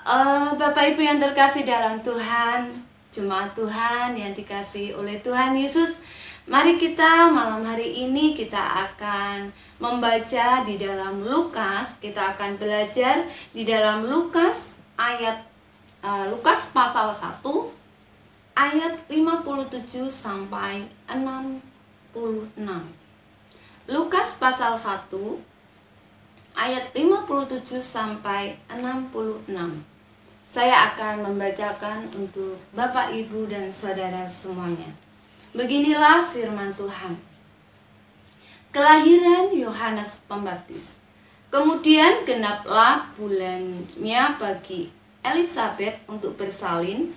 Uh, Bapak Ibu yang terkasih dalam Tuhan, jemaat Tuhan yang dikasih oleh Tuhan Yesus, mari kita malam hari ini kita akan membaca di dalam Lukas, kita akan belajar di dalam Lukas ayat uh, Lukas pasal 1 ayat 57 sampai 66. Lukas pasal 1 ayat 57 sampai 66. Saya akan membacakan untuk Bapak, Ibu, dan saudara semuanya. Beginilah firman Tuhan. Kelahiran Yohanes Pembaptis. Kemudian genaplah bulannya bagi Elizabeth untuk bersalin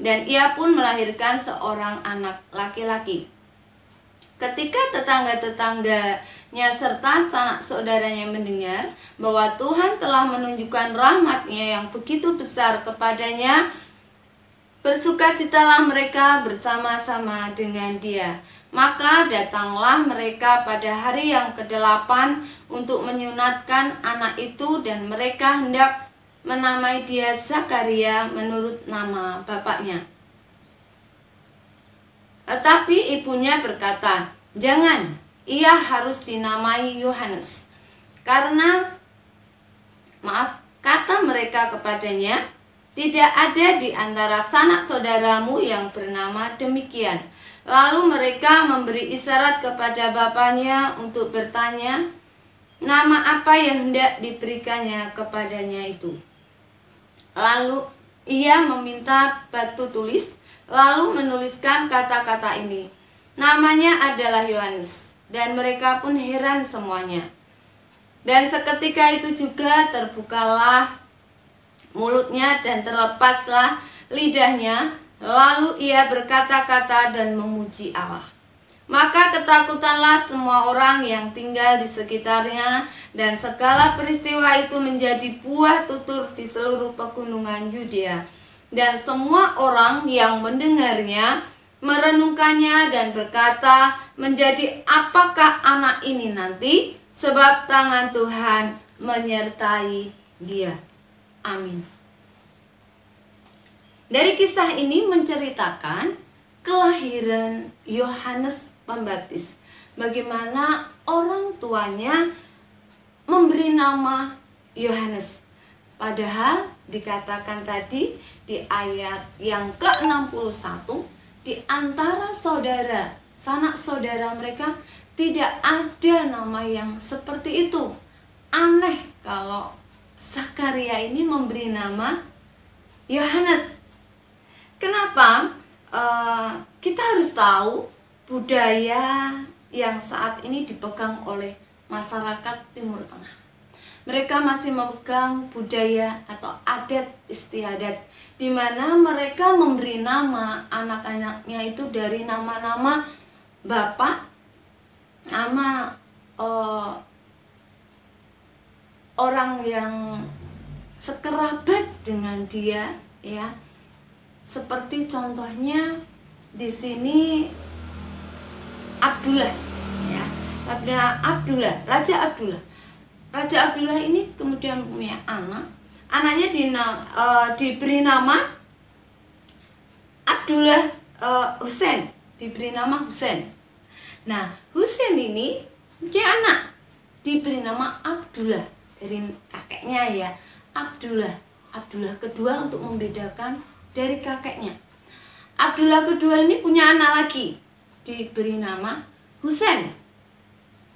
dan ia pun melahirkan seorang anak laki-laki. Ketika tetangga-tetangganya serta sanak saudaranya mendengar bahwa Tuhan telah menunjukkan rahmatnya yang begitu besar kepadanya, bersukacitalah mereka bersama-sama dengan dia. Maka datanglah mereka pada hari yang kedelapan untuk menyunatkan anak itu dan mereka hendak menamai dia Zakaria menurut nama bapaknya. Tetapi ibunya berkata, "Jangan, ia harus dinamai Yohanes." Karena maaf, kata mereka kepadanya, "Tidak ada di antara sanak saudaramu yang bernama demikian." Lalu mereka memberi isyarat kepada bapaknya untuk bertanya, nama apa yang hendak diberikannya kepadanya itu. Lalu ia meminta batu tulis lalu menuliskan kata-kata ini. Namanya adalah Yohanes, dan mereka pun heran semuanya. Dan seketika itu juga terbukalah mulutnya dan terlepaslah lidahnya, lalu ia berkata-kata dan memuji Allah. Maka ketakutanlah semua orang yang tinggal di sekitarnya dan segala peristiwa itu menjadi buah tutur di seluruh pegunungan Yudea dan semua orang yang mendengarnya merenungkannya dan berkata, "Menjadi apakah anak ini nanti? Sebab tangan Tuhan menyertai dia." Amin. Dari kisah ini menceritakan kelahiran Yohanes Pembaptis. Bagaimana orang tuanya memberi nama Yohanes. Padahal dikatakan tadi di ayat yang ke-61 di antara saudara, sanak saudara mereka tidak ada nama yang seperti itu. Aneh kalau Zakaria ini memberi nama Yohanes. Kenapa? Uh, kita harus tahu budaya yang saat ini dipegang oleh masyarakat Timur Tengah mereka masih memegang budaya atau adat istiadat di mana mereka memberi nama anak-anaknya itu dari nama-nama bapak, nama uh, orang yang sekerabat dengan dia ya. Seperti contohnya di sini Abdullah ya. Abdullah, Raja Abdullah Raja Abdullah ini kemudian punya anak. Anaknya di, uh, diberi nama Abdullah uh, Hussein. Diberi nama Hussein. Nah Hussein ini punya anak. Diberi nama Abdullah dari kakeknya ya. Abdullah. Abdullah kedua untuk membedakan dari kakeknya. Abdullah kedua ini punya anak lagi. Diberi nama Hussein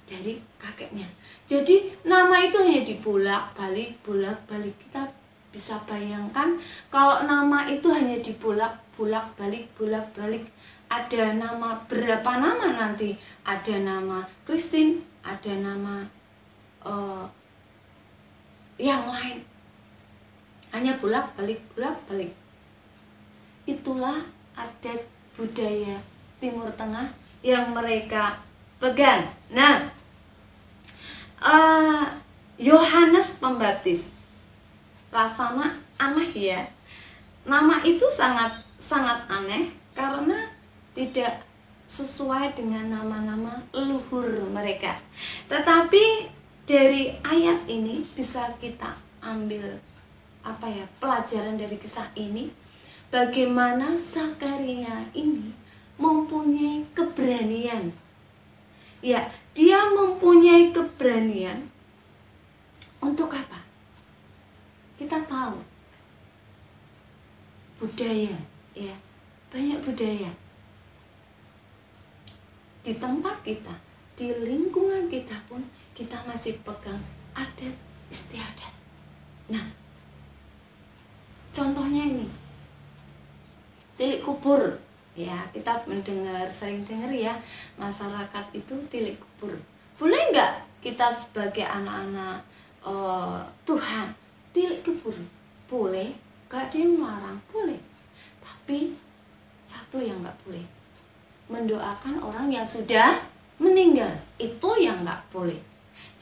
dari kakeknya. Jadi nama itu hanya dibolak balik bolak balik kita bisa bayangkan kalau nama itu hanya dibolak bolak balik bolak balik ada nama berapa nama nanti? Ada nama Christine ada nama uh, yang lain. Hanya bolak balik bolak balik itulah adat budaya Timur Tengah yang mereka pegang. Nah Eh, Yohanes uh, Pembaptis. Rasanya aneh ya. Nama itu sangat sangat aneh karena tidak sesuai dengan nama-nama leluhur mereka. Tetapi dari ayat ini bisa kita ambil apa ya pelajaran dari kisah ini. Bagaimana Zakaria ini mempunyai keberanian ya dia mempunyai keberanian untuk apa? Kita tahu. Budaya ya. Banyak budaya. Di tempat kita di lingkungan kita pun kita masih pegang adat istiadat. Nah contohnya ini. Tilik kubur ya kita mendengar sering dengar ya masyarakat itu tilik kubur. Boleh nggak kita sebagai anak-anak uh, Tuhan tilik kubur? Boleh. Gak ada yang melarang boleh. Tapi satu yang nggak boleh. Mendoakan orang yang sudah meninggal itu yang nggak boleh.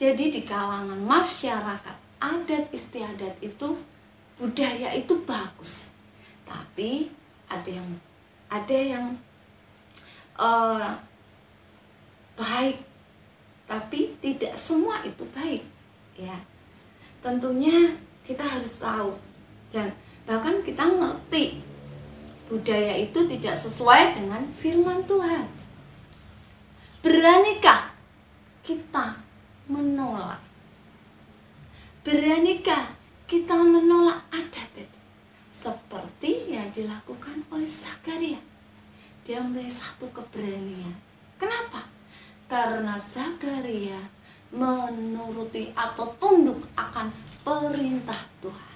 Jadi di kalangan masyarakat adat istiadat itu budaya itu bagus. Tapi ada yang ada yang uh, baik tapi tidak semua itu baik ya. Tentunya kita harus tahu dan bahkan kita ngerti budaya itu tidak sesuai dengan firman Tuhan. Beranikah kita menolak? Beranikah kita menolak adat itu seperti yang dilakukan oleh Zakaria. Dia memiliki satu keberanian. Kenapa? Karena Zakaria menuruti atau tunduk akan perintah Tuhan.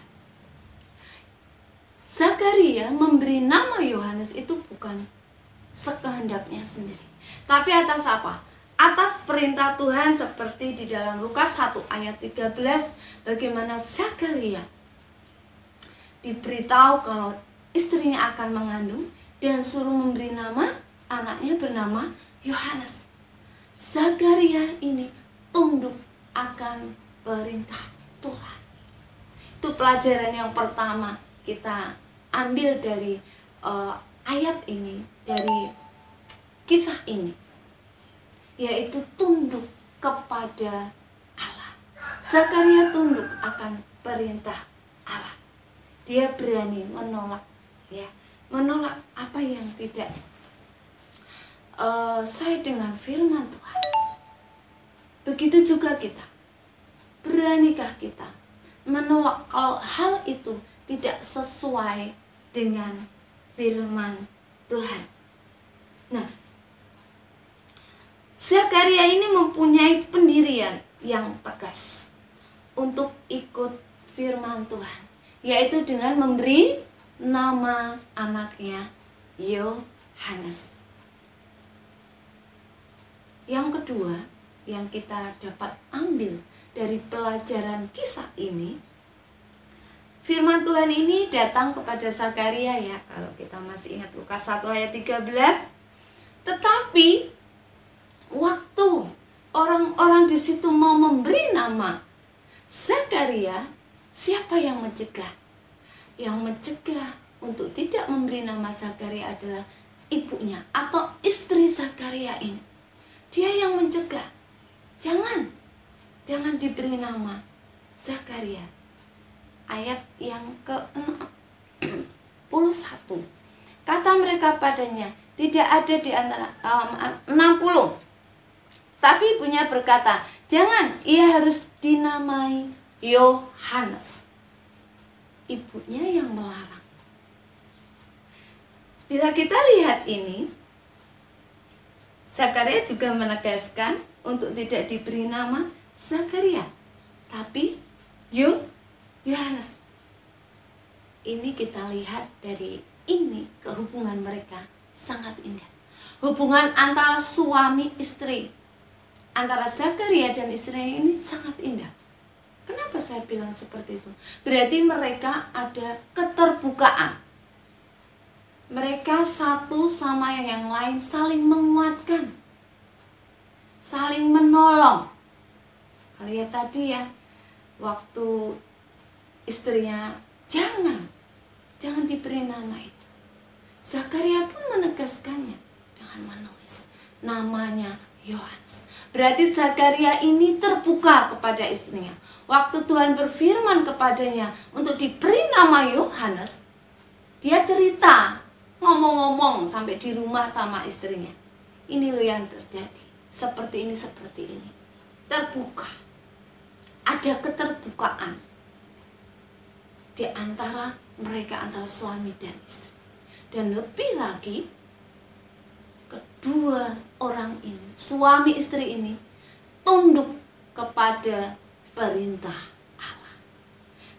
Zakaria memberi nama Yohanes itu bukan sekehendaknya sendiri. Tapi atas apa? Atas perintah Tuhan seperti di dalam Lukas 1 ayat 13 bagaimana Zakaria diberitahu kalau istrinya akan mengandung dan suruh memberi nama anaknya bernama Yohanes. Zakaria ini tunduk akan perintah Tuhan. Itu pelajaran yang pertama kita ambil dari uh, ayat ini, dari kisah ini, yaitu tunduk kepada Allah. Zakaria tunduk akan perintah Allah dia berani menolak ya menolak apa yang tidak uh, saya dengan firman Tuhan. Begitu juga kita. Beranikah kita? Menolak kalau hal itu tidak sesuai dengan firman Tuhan. Nah Zakaria ini mempunyai pendirian yang tegas untuk ikut firman Tuhan yaitu dengan memberi nama anaknya Yohanes. Yang kedua, yang kita dapat ambil dari pelajaran kisah ini, firman Tuhan ini datang kepada Zakaria ya, kalau kita masih ingat Lukas 1 ayat 13. Tetapi waktu orang-orang di situ mau memberi nama Zakaria, Siapa yang mencegah? Yang mencegah untuk tidak memberi nama Zakaria adalah ibunya atau istri Zakaria ini. Dia yang mencegah. Jangan, jangan diberi nama Zakaria. Ayat yang ke-61. Kata mereka padanya, tidak ada di antara um, 60. Tapi ibunya berkata, jangan, ia harus dinamai Yohanes. Ibunya yang melarang. Bila kita lihat ini, Zakaria juga menegaskan untuk tidak diberi nama Zakaria, tapi Yo Yohanes. Ini kita lihat dari ini kehubungan mereka sangat indah. Hubungan antara suami istri antara Zakaria dan istrinya ini sangat indah. Kenapa saya bilang seperti itu? Berarti mereka ada keterbukaan. Mereka satu sama yang lain saling menguatkan. Saling menolong. Lihat tadi ya, waktu istrinya jangan, jangan diberi nama itu. Zakaria pun menegaskannya dengan menulis namanya Yohanes. Berarti Zakaria ini terbuka kepada istrinya. Waktu Tuhan berfirman kepadanya untuk diberi nama Yohanes, dia cerita, ngomong-ngomong sampai di rumah sama istrinya. Ini loh yang terjadi. Seperti ini, seperti ini. Terbuka. Ada keterbukaan di antara mereka antara suami dan istri. Dan lebih lagi kedua orang ini, suami istri ini tunduk kepada perintah Allah.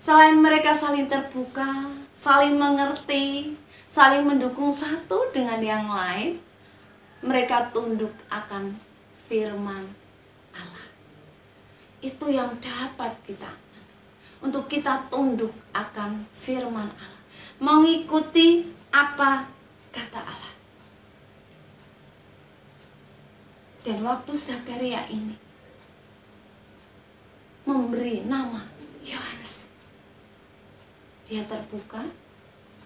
Selain mereka saling terbuka, saling mengerti, saling mendukung satu dengan yang lain, mereka tunduk akan firman Allah. Itu yang dapat kita untuk kita tunduk akan firman Allah, mengikuti apa kata Allah. Dan waktu Zakaria ini memberi nama Yohanes. Dia terbuka,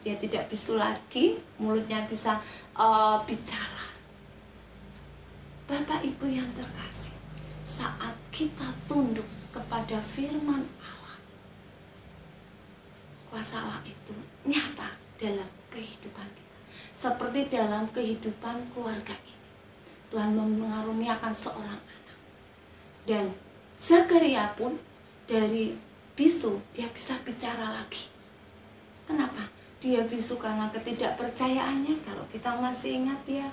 dia tidak bisu lagi, mulutnya bisa uh, bicara. Bapak Ibu yang terkasih, saat kita tunduk kepada firman Allah, kuasa Allah itu nyata dalam kehidupan kita. Seperti dalam kehidupan keluarga ini. Tuhan mengaruniakan seorang anak. Dan Zakaria pun dari bisu dia bisa bicara lagi. Kenapa? Dia bisu karena ketidakpercayaannya. Kalau kita masih ingat ya,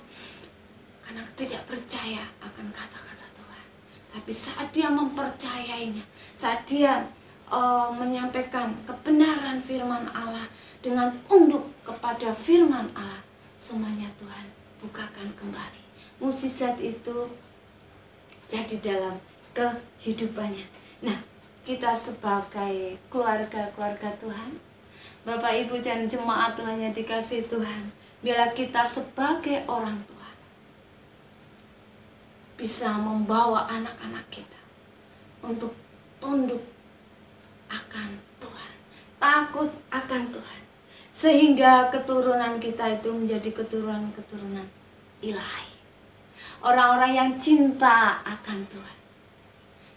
karena tidak percaya akan kata-kata Tuhan. Tapi saat dia mempercayainya, saat dia uh, menyampaikan kebenaran firman Allah dengan tunduk kepada firman Allah, semuanya Tuhan bukakan kembali musisat itu jadi dalam kehidupannya. Nah, kita sebagai keluarga-keluarga Tuhan, Bapak Ibu dan jemaat Tuhan yang dikasih Tuhan, biarlah kita sebagai orang tua bisa membawa anak-anak kita untuk tunduk akan Tuhan, takut akan Tuhan, sehingga keturunan kita itu menjadi keturunan-keturunan ilahi. Orang-orang yang cinta akan Tuhan,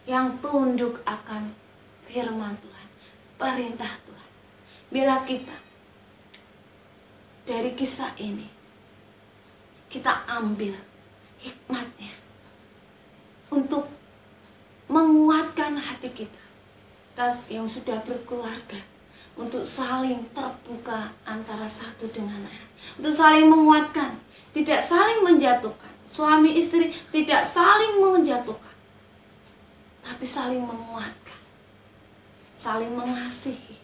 yang tunduk akan firman Tuhan, perintah Tuhan. Bila kita dari kisah ini kita ambil hikmatnya untuk menguatkan hati kita tas yang sudah berkeluarga untuk saling terbuka antara satu dengan lain. Untuk saling menguatkan tidak saling menjatuhkan. Suami istri tidak saling menjatuhkan, tapi saling menguatkan, saling mengasihi,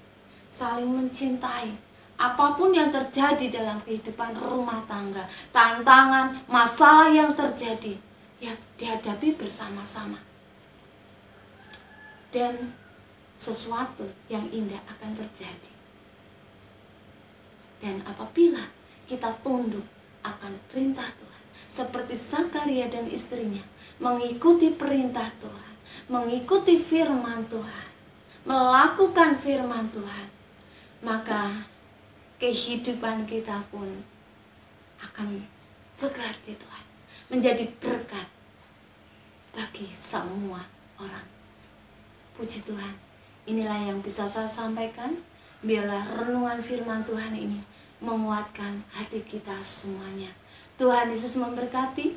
saling mencintai. Apa pun yang terjadi dalam kehidupan rumah tangga, tantangan, masalah yang terjadi, ya dihadapi bersama-sama. Dan sesuatu yang indah akan terjadi. Dan apabila kita tunduk akan perintah Tuhan, seperti Zakaria dan istrinya mengikuti perintah Tuhan, mengikuti firman Tuhan, melakukan firman Tuhan, maka kehidupan kita pun akan berarti Tuhan, menjadi berkat bagi semua orang. Puji Tuhan, inilah yang bisa saya sampaikan. Biarlah renungan firman Tuhan ini menguatkan hati kita semuanya. Tuhan Yesus memberkati.